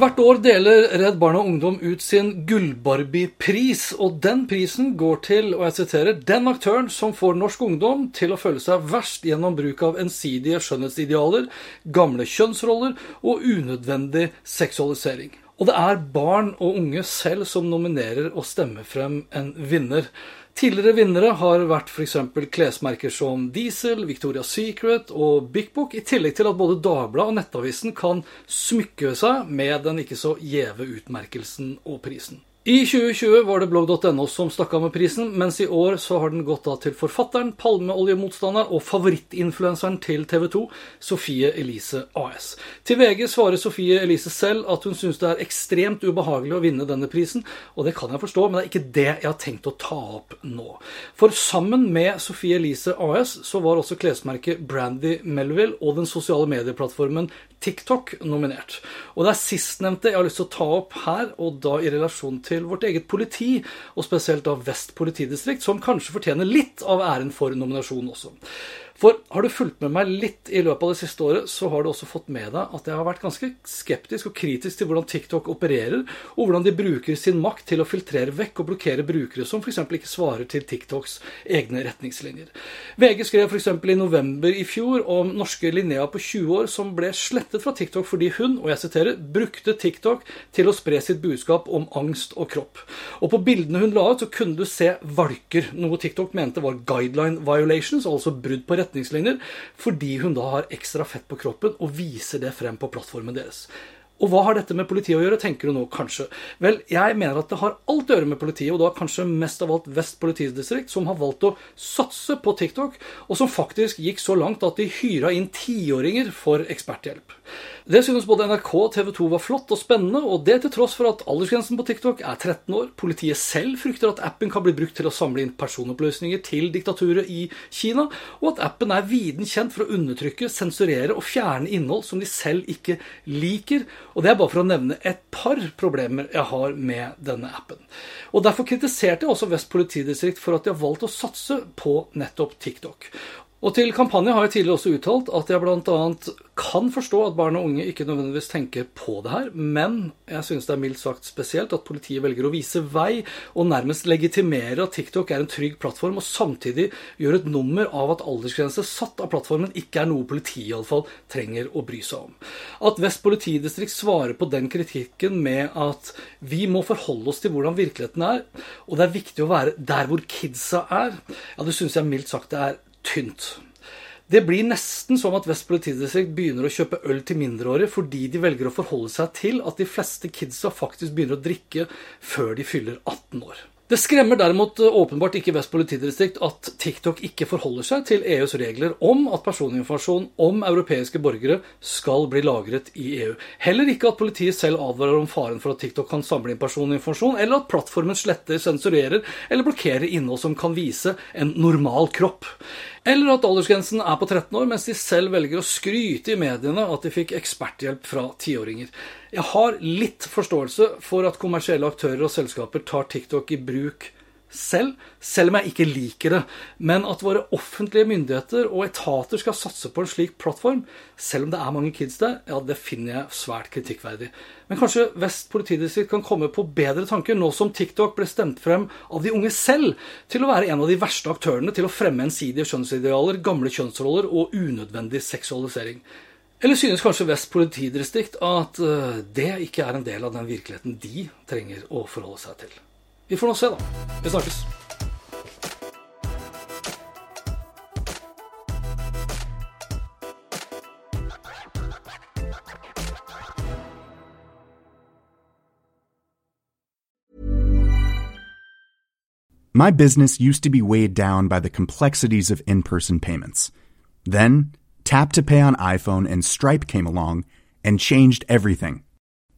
Hvert år deler Redd Barna Ungdom ut sin Gullbarbie-pris, og den prisen går til, og jeg siterer, den aktøren som får norsk ungdom til å føle seg verst gjennom bruk av ensidige skjønnhetsidealer, gamle kjønnsroller og unødvendig seksualisering. Og det er barn og unge selv som nominerer og stemmer frem en vinner. Tidligere vinnere har vært f.eks. klesmerker som Diesel, Victoria's Secret og Big Book, i tillegg til at både Dagbladet og Nettavisen kan smykke seg med den ikke så gjeve utmerkelsen og prisen. I 2020 var det blogg.no som stakk av med prisen, mens i år så har den gått av til forfatteren, palmeoljemotstanderen og favorittinfluenseren til TV 2, Sofie Elise AS. Til VG svarer Sofie Elise selv at hun syns det er ekstremt ubehagelig å vinne denne prisen, og det kan jeg forstå, men det er ikke det jeg har tenkt å ta opp nå. For sammen med Sofie Elise AS så var også klesmerket Brandy Melville og den sosiale medieplattformen TikTok nominert. Og det er sistnevnte jeg har lyst til å ta opp her, og da i relasjon til vårt eget politi, og spesielt da Vest politidistrikt, som kanskje fortjener litt av æren for nominasjonen også. For har du fulgt med meg litt i løpet av det siste året, så har du også fått med deg at jeg har vært ganske skeptisk og kritisk til hvordan TikTok opererer, og hvordan de bruker sin makt til å filtrere vekk og blokkere brukere som f.eks. ikke svarer til TikToks egne retningslinjer. VG skrev f.eks. i november i fjor om norske Linnea på 20 år som ble slettet fra TikTok fordi hun, og jeg siterer, brukte TikTok til å spre sitt budskap om angst og kropp. Og på bildene hun la ut, så kunne du se valker, noe TikTok mente var guideline violations, altså brudd på retningslinjer retningslinjer, fordi hun da har ekstra fett på kroppen og viser det frem på plattformen deres. Og hva har dette med politiet å gjøre, tenker du nå kanskje? Vel, jeg mener at det har alt å gjøre med politiet, og da kanskje mest av alt Vest politidistrikt, som har valgt å satse på TikTok, og som faktisk gikk så langt at de hyra inn tiåringer for eksperthjelp. Det synes både NRK og TV 2 var flott og spennende, og det til tross for at aldersgrensen på TikTok er 13 år. Politiet selv frykter at appen kan bli brukt til å samle inn personoppløsninger til diktaturet i Kina, og at appen er viden kjent for å undertrykke, sensurere og fjerne innhold som de selv ikke liker. Og det er bare for å nevne et par problemer jeg har med denne appen. Og Derfor kritiserte jeg også Vest politidistrikt for at de har valgt å satse på nettopp TikTok. Og til kampanje har jeg tidligere også uttalt at jeg bl.a. kan forstå at barn og unge ikke nødvendigvis tenker på det her, men jeg synes det er mildt sagt spesielt at politiet velger å vise vei og nærmest legitimere at TikTok er en trygg plattform, og samtidig gjør et nummer av at aldersgrense satt av plattformen ikke er noe politiet iallfall trenger å bry seg om. At Vest politidistrikt svarer på den kritikken med at vi må forholde oss til hvordan virkeligheten er, og det er viktig å være der hvor kidsa er, ja, det synes jeg mildt sagt det er tynt. Det blir nesten som at Vest politidistrikt begynner å kjøpe øl til mindreårige fordi de velger å forholde seg til at de fleste kidsa faktisk begynner å drikke før de fyller 18 år. Det skremmer derimot åpenbart ikke Vest politidistrikt at TikTok ikke forholder seg til EUs regler om at personinformasjon om europeiske borgere skal bli lagret i EU. Heller ikke at politiet selv advarer om faren for at TikTok kan samle inn personinformasjon, eller at plattformen sletter, sensurerer eller blokkerer innhold som kan vise en normal kropp. Eller at aldersgrensen er på 13 år, mens de selv velger å skryte i mediene at de fikk eksperthjelp fra tiåringer. Jeg har litt forståelse for at kommersielle aktører og selskaper tar TikTok i bruk selv, selv om jeg ikke liker det. Men at våre offentlige myndigheter og etater skal satse på en slik plattform, selv om det er mange kids der, ja, det finner jeg svært kritikkverdig. Men kanskje Vest politidistrikt kan komme på bedre tanker, nå som TikTok ble stemt frem av de unge selv til å være en av de verste aktørene til å fremme ensidige kjønnsidealer, gamle kjønnsroller og unødvendig seksualisering. Eller synes kanskje Vest politidistrikt at eh, det ikke er en del av den virkeligheten de trenger å forholde seg til? Vi får nå se, da. Vi snakkes. My business used to be weighed down by the complexities of in person payments. Then, Tap to Pay on iPhone and Stripe came along and changed everything.